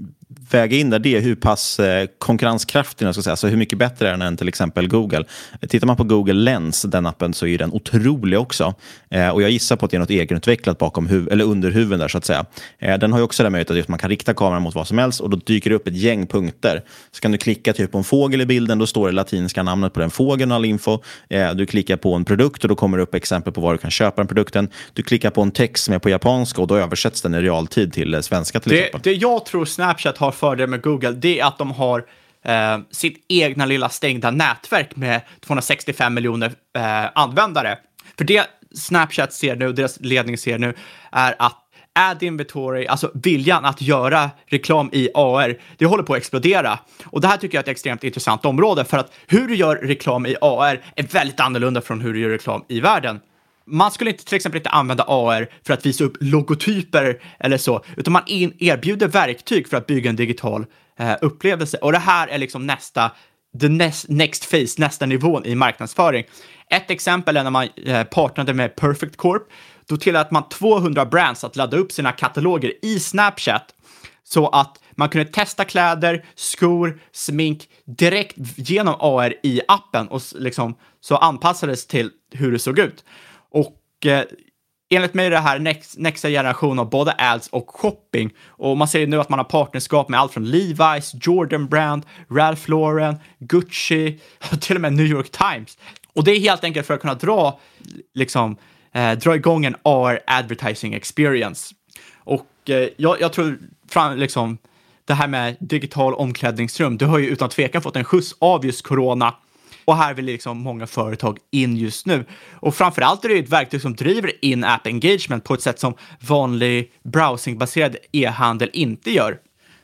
väga in där, det är hur pass eh, konkurrenskraftig, ska säga, alltså hur mycket bättre är den än till exempel Google. Tittar man på Google Lens, den appen, så är den otrolig också. Eh, och jag gissar på att det är något egenutvecklat bakom huv eller under huven där så att säga. Eh, den har ju också den möjligheten att man kan rikta kameran mot vad som helst och då dyker det upp ett gäng punkter. Så kan du klicka typ på en fågel i bilden, då står det latinska namnet på den fågeln och all info. Eh, du klickar på en produkt och då kommer det upp exempel på var du kan köpa den produkten. Du klickar på en text som är på japanska och då översätts den i realtid till svenska till det, exempel. Det jag tror Snapchat har fördel med Google, det är att de har eh, sitt egna lilla stängda nätverk med 265 miljoner eh, användare. För det Snapchat ser nu, deras ledning ser nu, är att ad inventory, alltså viljan att göra reklam i AR, det håller på att explodera. Och det här tycker jag är ett extremt intressant område för att hur du gör reklam i AR är väldigt annorlunda från hur du gör reklam i världen. Man skulle inte, till exempel inte använda AR för att visa upp logotyper eller så, utan man in, erbjuder verktyg för att bygga en digital eh, upplevelse. Och det här är liksom nästa, the next, next phase, nästa nivån i marknadsföring. Ett exempel är när man eh, partnerade med Perfect Corp. Då tillät man 200 brands att ladda upp sina kataloger i Snapchat så att man kunde testa kläder, skor, smink direkt genom AR i appen och liksom så anpassades till hur det såg ut. Och eh, enligt mig är det här next, nästa generation av både ads och shopping. Och man ser nu att man har partnerskap med allt från Levi's, Jordan Brand, Ralph Lauren, Gucci och till och med New York Times. Och det är helt enkelt för att kunna dra, liksom, eh, dra igång en AR advertising experience. Och eh, jag, jag, tror, fram, liksom, det här med digital omklädningsrum, det har ju utan tvekan fått en skjuts av just corona. Och här vill liksom många företag in just nu. Och framför allt är det ett verktyg som driver in-app engagement på ett sätt som vanlig browsingbaserad e-handel inte gör.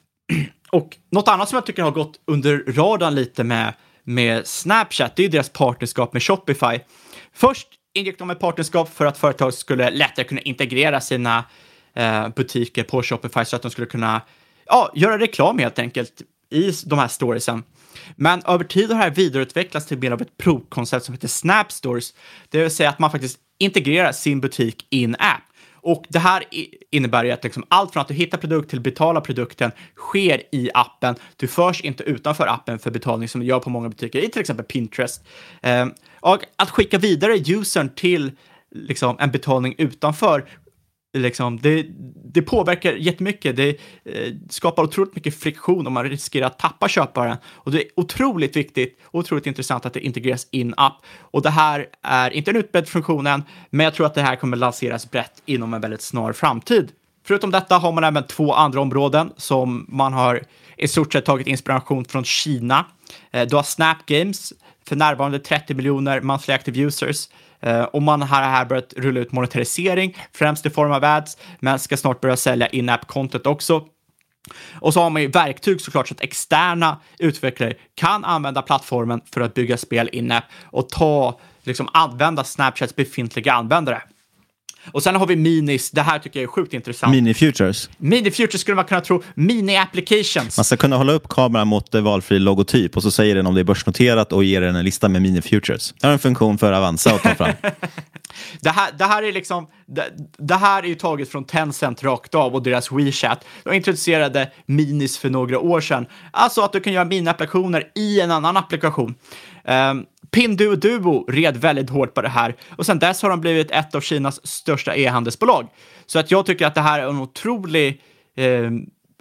Och något annat som jag tycker har gått under radarn lite med, med Snapchat, det är deras partnerskap med Shopify. Först ingick de ett partnerskap för att företag skulle lättare kunna integrera sina eh, butiker på Shopify så att de skulle kunna ja, göra reklam helt enkelt i de här storiesen. Men över tid har det här vidareutvecklats till mer av ett provkoncept som heter Snap Stores, det vill säga att man faktiskt integrerar sin butik in-app. Och det här innebär ju att liksom allt från att du hittar produkt till betala produkten sker i appen. Du förs inte utanför appen för betalning som du gör på många butiker, i till exempel Pinterest. Ehm, och att skicka vidare usern till liksom, en betalning utanför Liksom, det, det påverkar jättemycket. Det eh, skapar otroligt mycket friktion och man riskerar att tappa köparen. Och det är otroligt viktigt och otroligt intressant att det integreras in-app. Och det här är inte en utbredd funktion än, men jag tror att det här kommer lanseras brett inom en väldigt snar framtid. Förutom detta har man även två andra områden som man har i stort sett tagit inspiration från Kina. Eh, du har Snap Games, för närvarande 30 miljoner monthly active users. Eh, och man har här börjat rulla ut monetarisering, främst i form av ads, men ska snart börja sälja in-app content också. Och så har man ju verktyg såklart så att externa utvecklare kan använda plattformen för att bygga spel in-app och ta, liksom använda Snapchats befintliga användare. Och sen har vi minis. Det här tycker jag är sjukt intressant. Mini-futures. Mini-futures skulle man kunna tro. Mini-applications. Man ska kunna hålla upp kameran mot valfri logotyp och så säger den om det är börsnoterat och ger den en lista med mini-futures. Det har en funktion för Avanza att ta fram. det, här, det här är liksom, det, det, här är ju taget från Tencent rakt av och deras WeChat. De introducerade minis för några år sedan. Alltså att du kan göra mini-applikationer i en annan applikation. Um, Pinduoduo red väldigt hårt på det här och sen dess har de blivit ett av Kinas största e-handelsbolag. Så att jag tycker att det här är en otrolig... Eh,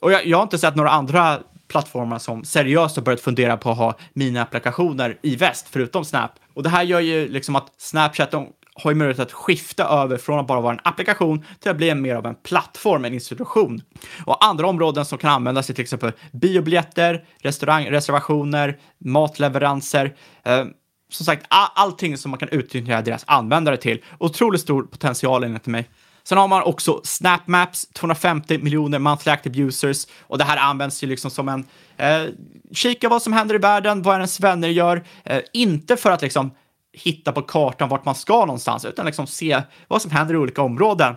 och jag, jag har inte sett några andra plattformar som seriöst har börjat fundera på att ha mini-applikationer i väst, förutom Snap. Och det här gör ju liksom att Snapchat de har ju möjlighet att skifta över från att bara vara en applikation till att bli en mer av en plattform, en institution. Och andra områden som kan användas är till exempel biobiljetter, restaurangreservationer, matleveranser. Eh, som sagt, allting som man kan utnyttja deras användare till. Otroligt stor potential enligt mig. Sen har man också Snapmaps 250 miljoner monthly active users och det här används ju liksom som en eh, kika vad som händer i världen, vad ens vänner gör, eh, inte för att liksom hitta på kartan vart man ska någonstans, utan liksom se vad som händer i olika områden.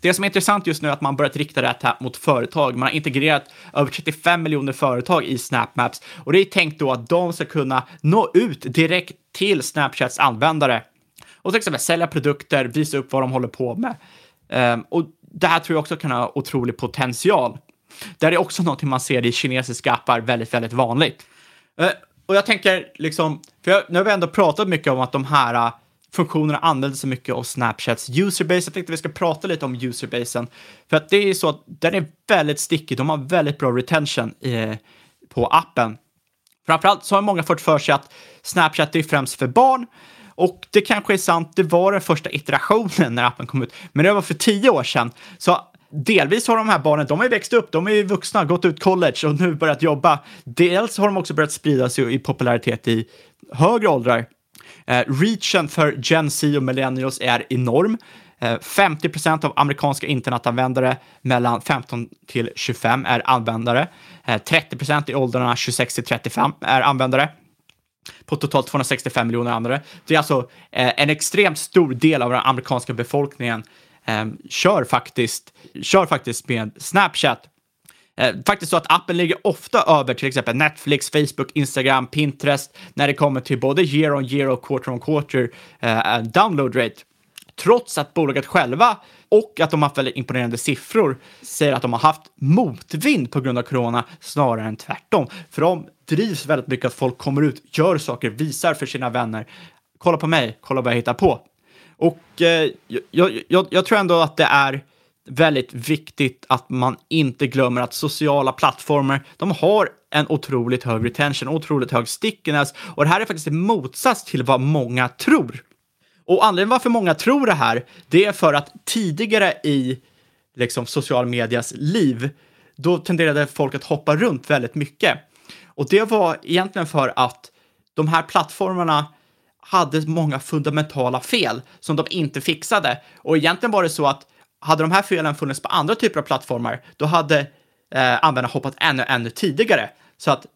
Det som är intressant just nu är att man börjat rikta det här mot företag. Man har integrerat över 35 miljoner företag i SnapMaps och det är tänkt då att de ska kunna nå ut direkt till Snapchats användare och till exempel sälja produkter, visa upp vad de håller på med. Um, och det här tror jag också kan ha otrolig potential. Det här är också någonting man ser i kinesiska appar väldigt, väldigt vanligt. Uh, och jag tänker liksom, för jag, nu har vi ändå pratat mycket om att de här funktionerna använder så mycket av Snapchats userbase. Jag tänkte vi ska prata lite om userbasen. För att det är så att den är väldigt stickig. De har väldigt bra retention i, på appen. Framförallt så har många fått för sig att Snapchat är främst för barn. Och det kanske är sant, det var den första iterationen när appen kom ut. Men det var för tio år sedan. Så delvis har de här barnen, de har ju växt upp, de är ju vuxna, gått ut college och nu börjat jobba. Dels har de också börjat sprida sig i popularitet i högre åldrar. Eh, reachen för Gen Z och millennials är enorm. Eh, 50 procent av amerikanska internetanvändare mellan 15 till 25 är användare. Eh, 30 procent i åldrarna 26 till 35 är användare på totalt 265 miljoner användare. Det är alltså eh, en extremt stor del av den amerikanska befolkningen eh, kör, faktiskt, kör faktiskt med Snapchat. Eh, faktiskt så att appen ligger ofta över till exempel Netflix, Facebook, Instagram, Pinterest när det kommer till både year on year och quarter on quarter eh, download rate. Trots att bolaget själva och att de har haft väldigt imponerande siffror säger att de har haft motvind på grund av corona snarare än tvärtom. För de drivs väldigt mycket att folk kommer ut, gör saker, visar för sina vänner. Kolla på mig, kolla vad jag hittar på. Och eh, jag, jag, jag tror ändå att det är väldigt viktigt att man inte glömmer att sociala plattformar, de har en otroligt hög retention, otroligt hög stickiness och det här är faktiskt en motsats till vad många tror. Och anledningen varför många tror det här, det är för att tidigare i liksom, social medias liv, då tenderade folk att hoppa runt väldigt mycket. Och det var egentligen för att de här plattformarna hade många fundamentala fel som de inte fixade. Och egentligen var det så att hade de här felen funnits på andra typer av plattformar, då hade eh, användarna hoppat ännu, ännu tidigare. Så att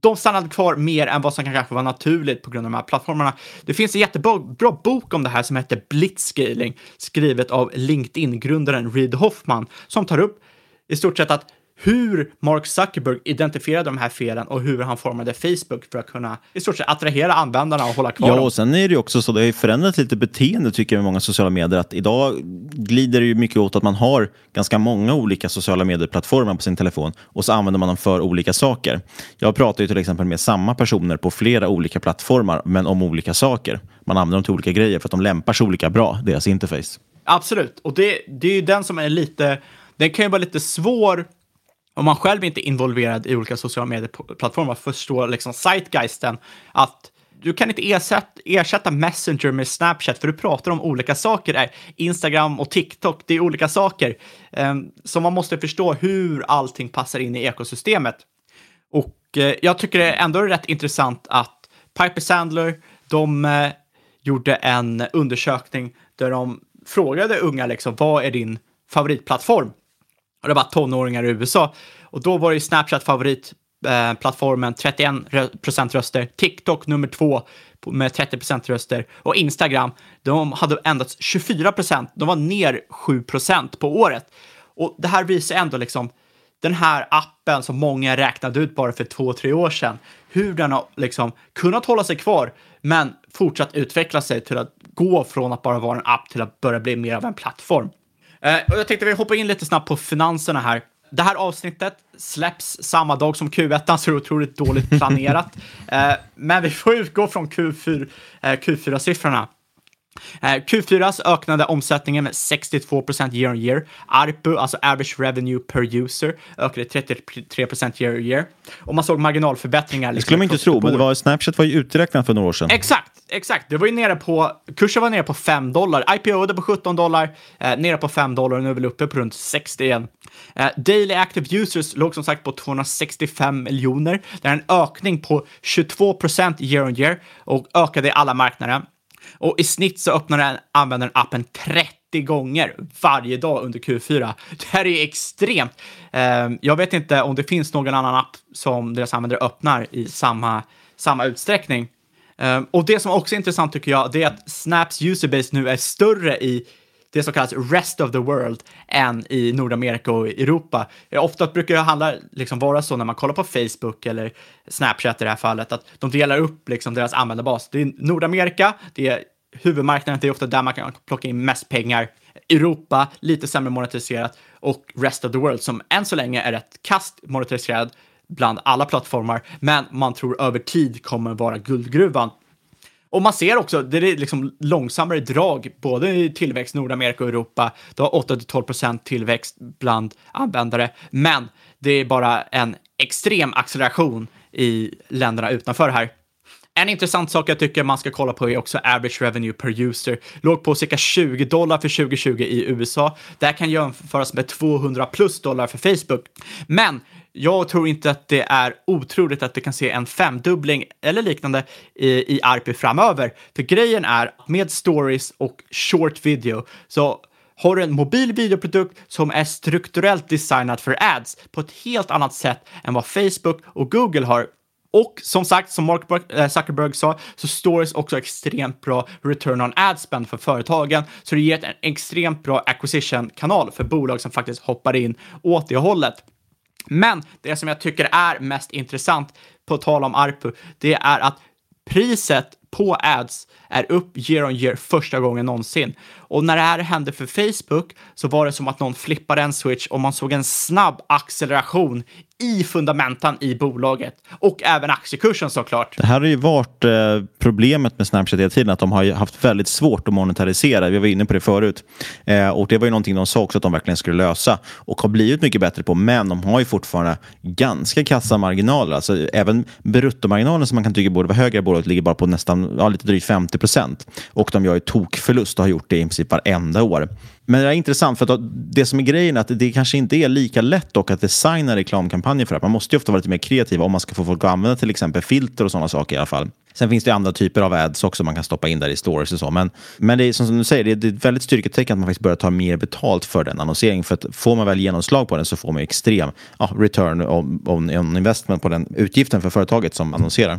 de stannade kvar mer än vad som kanske var naturligt på grund av de här plattformarna. Det finns en jättebra bok om det här som heter Blitzscaling, skrivet av LinkedIn-grundaren Reid Hoffman, som tar upp i stort sett att hur Mark Zuckerberg identifierade de här felen och hur han formade Facebook för att kunna i stort sett attrahera användarna och hålla kvar Ja, dem. och sen är det ju också så, det har ju förändrat lite beteende tycker jag med många sociala medier, att idag glider det ju mycket åt att man har ganska många olika sociala medieplattformar på sin telefon och så använder man dem för olika saker. Jag pratar ju till exempel med samma personer på flera olika plattformar, men om olika saker. Man använder dem till olika grejer för att de lämpar sig olika bra, deras interface. Absolut, och det, det är ju den som är lite, den kan ju vara lite svår om man själv inte är involverad i olika sociala medieplattformar, förstår liksom zeitgeisten, att du kan inte ersätta, ersätta Messenger med Snapchat, för du pratar om olika saker där. Instagram och TikTok, det är olika saker. Ehm, så man måste förstå hur allting passar in i ekosystemet. Och eh, jag tycker det ändå är rätt intressant att Piper Sandler, de eh, gjorde en undersökning där de frågade unga liksom, vad är din favoritplattform? Och det var tonåringar i USA. Och då var ju Snapchat favoritplattformen, eh, 31 procent röster. TikTok nummer två med 30 procent röster. Och Instagram, de hade endast 24 procent. De var ner 7 procent på året. Och det här visar ändå liksom den här appen som många räknade ut bara för två, tre år sedan, hur den har liksom kunnat hålla sig kvar, men fortsatt utveckla sig till att gå från att bara vara en app till att börja bli mer av en plattform. Eh, och jag tänkte vi hoppar in lite snabbt på finanserna här. Det här avsnittet släpps samma dag som Q1, så det är otroligt dåligt planerat. eh, men vi får utgå från Q4, eh, Q4-siffrorna. Eh, Q4 ökade omsättningen med 62 year on year. ARPU, alltså average revenue per user, ökade 33 year on year. Och man såg marginalförbättringar. Det skulle man inte tro, men det var, Snapchat var ju uträknat för några år sedan. Exakt, exakt. Det var ju nere på, kursen var nere på 5 dollar. IPO på 17 dollar, eh, nere på 5 dollar och nu är vi uppe på runt 60 igen. Eh, daily active users låg som sagt på 265 miljoner. Det är en ökning på 22 year on year och ökade i alla marknader. Och i snitt så öppnar användaren appen 30 gånger varje dag under Q4. Det här är ju extremt. Ehm, jag vet inte om det finns någon annan app som deras användare öppnar i samma, samma utsträckning. Ehm, och det som också är intressant tycker jag, det är att Snaps userbase nu är större i det som kallas rest of the world än i Nordamerika och Europa. Eh, ofta brukar det handla, liksom vara så när man kollar på Facebook eller Snapchat i det här fallet, att de delar upp liksom deras användarbas. Det är Nordamerika, det är huvudmarknaden, det är ofta där man kan plocka in mest pengar. Europa, lite sämre monetiserat och rest of the world som än så länge är rätt kast monetiserad bland alla plattformar, men man tror över tid kommer vara guldgruvan. Och man ser också, det är liksom långsammare drag, både i tillväxt Nordamerika och Europa. Du har 8-12 procent tillväxt bland användare, men det är bara en extrem acceleration i länderna utanför här. En intressant sak jag tycker man ska kolla på är också average revenue per user. Låg på cirka 20 dollar för 2020 i USA. Det här kan jämföras med 200 plus dollar för Facebook. Men jag tror inte att det är otroligt att vi kan se en femdubbling eller liknande i, i ARPI framöver. För grejen är med stories och short video så har du en mobil videoprodukt som är strukturellt designad för ads på ett helt annat sätt än vad Facebook och Google har. Och som sagt, som Mark eh, Zuckerberg sa, så stories också extremt bra return on ad spend för företagen. Så det ger en extremt bra acquisition-kanal för bolag som faktiskt hoppar in åt det hållet. Men det som jag tycker är mest intressant, på tal om ARPU, det är att priset på ads är upp year on year första gången någonsin. Och när det här hände för Facebook så var det som att någon flippade en switch och man såg en snabb acceleration i fundamentan i bolaget och även aktiekursen såklart. Det här har ju varit eh, problemet med Snapchat hela tiden, att de har haft väldigt svårt att monetarisera. Vi var inne på det förut. Eh, och det var ju någonting de sa också att de verkligen skulle lösa och har blivit mycket bättre på, men de har ju fortfarande ganska kassa marginaler. Alltså, även bruttomarginalen som man kan tycka borde vara högre i bolaget ligger bara på nästan ja, lite drygt 50 procent. Och de gör ju tokförlust och har gjort det i princip varenda år. Men det är intressant, för att det som är grejen är att det kanske inte är lika lätt dock att designa reklamkampanjer för det. Man måste ju ofta vara lite mer kreativ om man ska få folk att använda till exempel filter och sådana saker i alla fall. Sen finns det andra typer av ads också man kan stoppa in där i stories och så. Men, men det är som du säger, det är ett väldigt styrketecken att man faktiskt börjar ta mer betalt för den annonseringen. För att får man väl genomslag på den så får man extrem ja, return on, on investment på den utgiften för företaget som annonserar.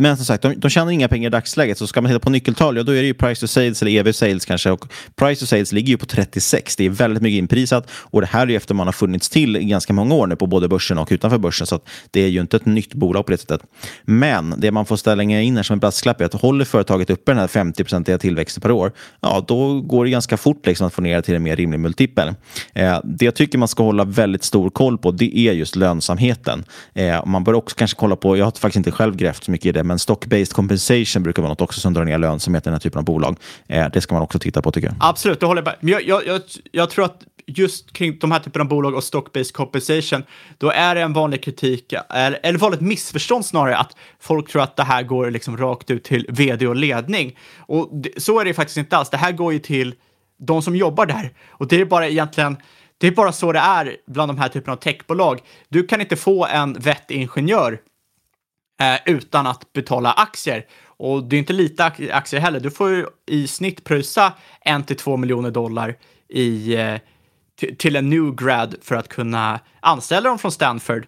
Men som sagt, de, de tjänar inga pengar i dagsläget. Så ska man titta på nyckeltal, ja, då är det ju price to sales eller EV sales kanske. Och price to sales ligger ju på 36. Det är väldigt mycket inprisat. Och det här är ju efter man har funnits till i ganska många år nu på både börsen och utanför börsen. Så det är ju inte ett nytt bolag på det sättet. Men det man får ställa in här som en brasklapp är att håller företaget uppe den här 50-procentiga tillväxten per år, ja, då går det ganska fort liksom att få ner det till en mer rimlig multipel. Eh, det jag tycker man ska hålla väldigt stor koll på, det är just lönsamheten. Eh, man bör också kanske kolla på, jag har faktiskt inte själv grävt så mycket i det, men stock-based compensation brukar vara något också som drar ner lönsamheten i den här typen av bolag. Eh, det ska man också titta på tycker jag. Absolut, det håller jag med. Men jag, jag, jag, jag tror att just kring de här typerna av bolag och stock-based compensation, då är det en vanlig kritik, eller, eller vanligt missförstånd snarare, att folk tror att det här går liksom rakt ut till vd och ledning. Och det, så är det faktiskt inte alls. Det här går ju till de som jobbar där. Och det är bara egentligen, det är bara så det är bland de här typerna av techbolag. Du kan inte få en vettig ingenjör eh, utan att betala aktier. Och det är inte lite aktier heller. Du får ju i snitt pröjsa en till två miljoner dollar i, eh, till en new grad för att kunna anställa dem från Stanford.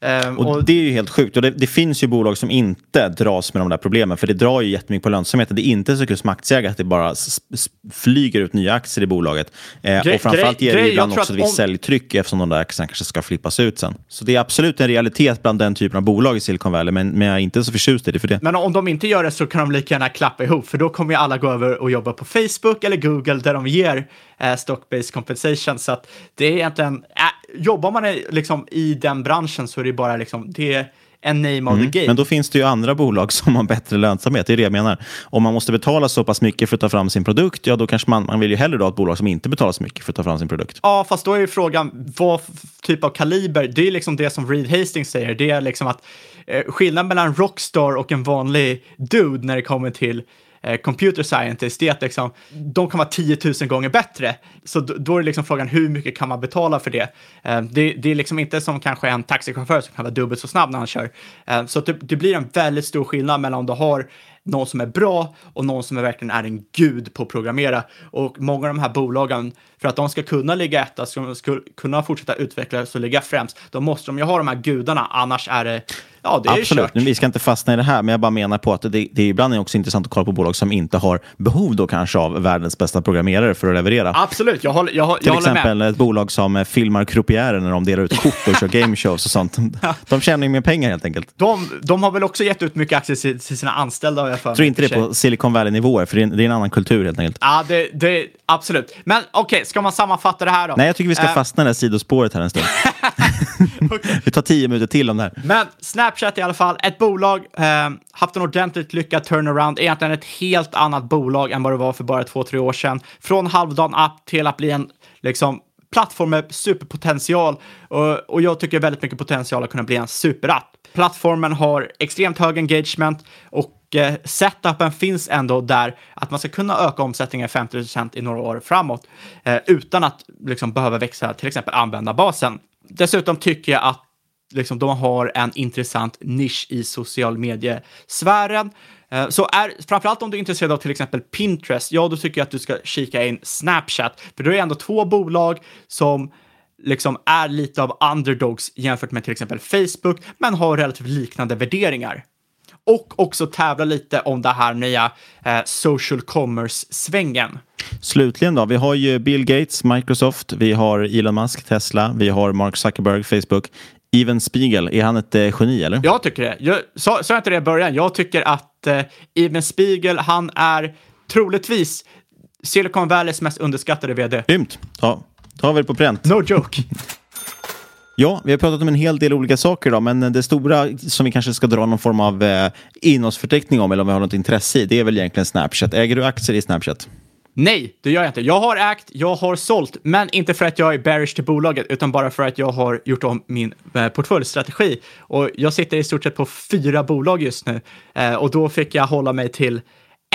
Um, och, och, Det är ju helt sjukt. Och det, det, finns ju bolag som inte dras med de där problemen, för det drar ju jättemycket på lönsamheten. Det är inte så kul som aktieägare att det bara flyger ut nya aktier i bolaget. Eh, och framförallt ger det ibland också ett visst om... säljtryck eftersom de där aktierna kanske ska flippas ut sen. Så det är absolut en realitet bland den typen av bolag i Silicon Valley, men, men jag är inte så förtjust i det för det. Men om de inte gör det så kan de lika gärna klappa ihop, för då kommer ju alla gå över och jobba på Facebook eller Google där de ger eh, stock-based compensation. Så att det är egentligen, äh, jobbar man liksom i den branschen så är det bara liksom, det en name of mm. the game. Men då finns det ju andra bolag som har bättre lönsamhet. Det är det jag menar. Om man måste betala så pass mycket för att ta fram sin produkt, ja då kanske man, man vill ju hellre ha ett bolag som inte betalar så mycket för att ta fram sin produkt. Ja, fast då är ju frågan vad typ av kaliber. Det är liksom det som Reed Hastings säger. Det är liksom att eh, skillnaden mellan Rockstar och en vanlig dude när det kommer till Eh, computer scientist, det är att liksom, de kan vara 10 000 gånger bättre. Så då är det liksom frågan hur mycket kan man betala för det? Eh, det, det, är liksom inte som kanske en taxichaufför som kan vara dubbelt så snabb när han kör. Eh, så det, det, blir en väldigt stor skillnad mellan om du har någon som är bra och någon som är verkligen är en gud på att programmera. Och många av de här bolagen, för att de ska kunna ligga etta, ska, ska kunna fortsätta utvecklas och ligga främst, då måste de ju ha de här gudarna, annars är det Ja, det är Absolut, kört. vi ska inte fastna i det här, men jag bara menar på att det, det är ibland är också intressant att kolla på bolag som inte har behov då kanske av världens bästa programmerare för att leverera. Absolut, jag håller, jag, Till jag håller exempel med. ett bolag som filmar croupiärer när de delar ut kort och kör gameshows och sånt. De tjänar ju mer pengar helt enkelt. De, de har väl också gett ut mycket aktier till, till sina anställda. Jag tror inte det på Silicon Valley-nivåer, för det är, en, det är, en, annan kultur helt enkelt. Ja, det, det, absolut. Men okej, okay, ska man sammanfatta det här då? Nej, jag tycker vi ska uh, fastna i det här sidospåret här en stund. okay. Vi tar tio minuter till om det här. Men Snapchat i alla fall, ett bolag, eh, haft en ordentligt lyckad turnaround, egentligen ett helt annat bolag än vad det var för bara två, tre år sedan. Från halvdan app till att bli en liksom, plattform med superpotential och, och jag tycker väldigt mycket potential att kunna bli en superapp. Plattformen har extremt hög engagement och eh, setupen finns ändå där att man ska kunna öka omsättningen 50% i några år framåt eh, utan att liksom, behöva växa till exempel användarbasen. Dessutom tycker jag att liksom, de har en intressant nisch i social mediesfären. Eh, så är, framförallt om du är intresserad av till exempel Pinterest, ja då tycker jag att du ska kika in Snapchat, för då är det ändå två bolag som liksom är lite av underdogs jämfört med till exempel Facebook, men har relativt liknande värderingar. Och också tävla lite om det här nya eh, social commerce-svängen. Slutligen då, vi har ju Bill Gates, Microsoft, vi har Elon Musk, Tesla, vi har Mark Zuckerberg, Facebook. Even Spiegel, är han ett eh, geni eller? Jag tycker det. Jag sa, sa jag inte det i början? Jag tycker att eh, Even Spiegel, han är troligtvis Silicon Valleys mest underskattade vd. Grymt. Ja, har vi det på pränt. No joke. Ja, vi har pratat om en hel del olika saker idag, men det stora som vi kanske ska dra någon form av eh, innehållsförteckning om, eller om vi har något intresse i, det är väl egentligen Snapchat. Äger du aktier i Snapchat? Nej, det gör jag inte. Jag har ägt, jag har sålt, men inte för att jag är bearish till bolaget, utan bara för att jag har gjort om min eh, portföljstrategi. Och jag sitter i stort sett på fyra bolag just nu. Eh, och då fick jag hålla mig till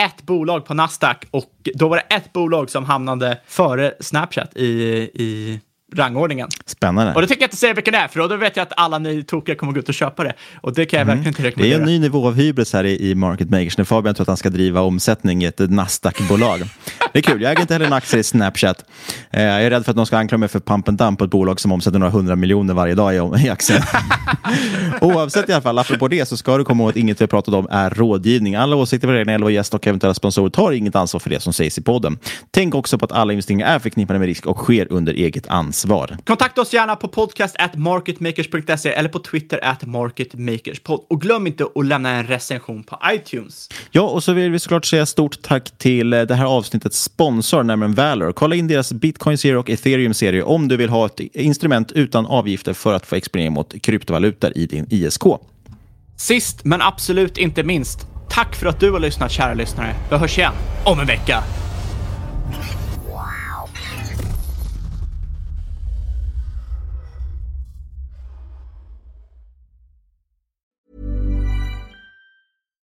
ett bolag på Nasdaq och då var det ett bolag som hamnade före Snapchat i, i rangordningen. Spännande. Och det tänker jag inte säga vilken det är, för då vet jag att alla ni tokiga kommer gå ut och köpa det. Och det kan jag verkligen inte Det är rekommendera. en ny nivå av hybris här i, i Market Makers. När Fabian tror att han ska driva omsättning i ett Nasdaq-bolag. Det är kul. Jag äger inte heller en aktie i Snapchat. Eh, jag är rädd för att någon ska anklaga mig för pump and dump på ett bolag som omsätter några hundra miljoner varje dag i, i aktier. Oavsett i alla fall, apropå det så ska du komma ihåg att inget vi har pratat om är rådgivning. Alla åsikter, värderingar, eller vad gäst och eventuella sponsorer tar inget ansvar för det som sägs i podden. Tänk också på att alla investeringar är förknippade med risk och sker under eget ansvar. Kontakta oss gärna på podcast at marketmakers.se eller på Twitter at marketmakerspod. Och glöm inte att lämna en recension på iTunes. Ja, och så vill vi såklart säga stort tack till eh, det här avsnittets sponsor, nämligen Valor. Kolla in deras Bitcoin-serie och Ethereum-serie om du vill ha ett instrument utan avgifter för att få exponering mot kryptovalutor i din ISK. Sist men absolut inte minst, tack för att du har lyssnat kära lyssnare. Vi hörs igen om en vecka.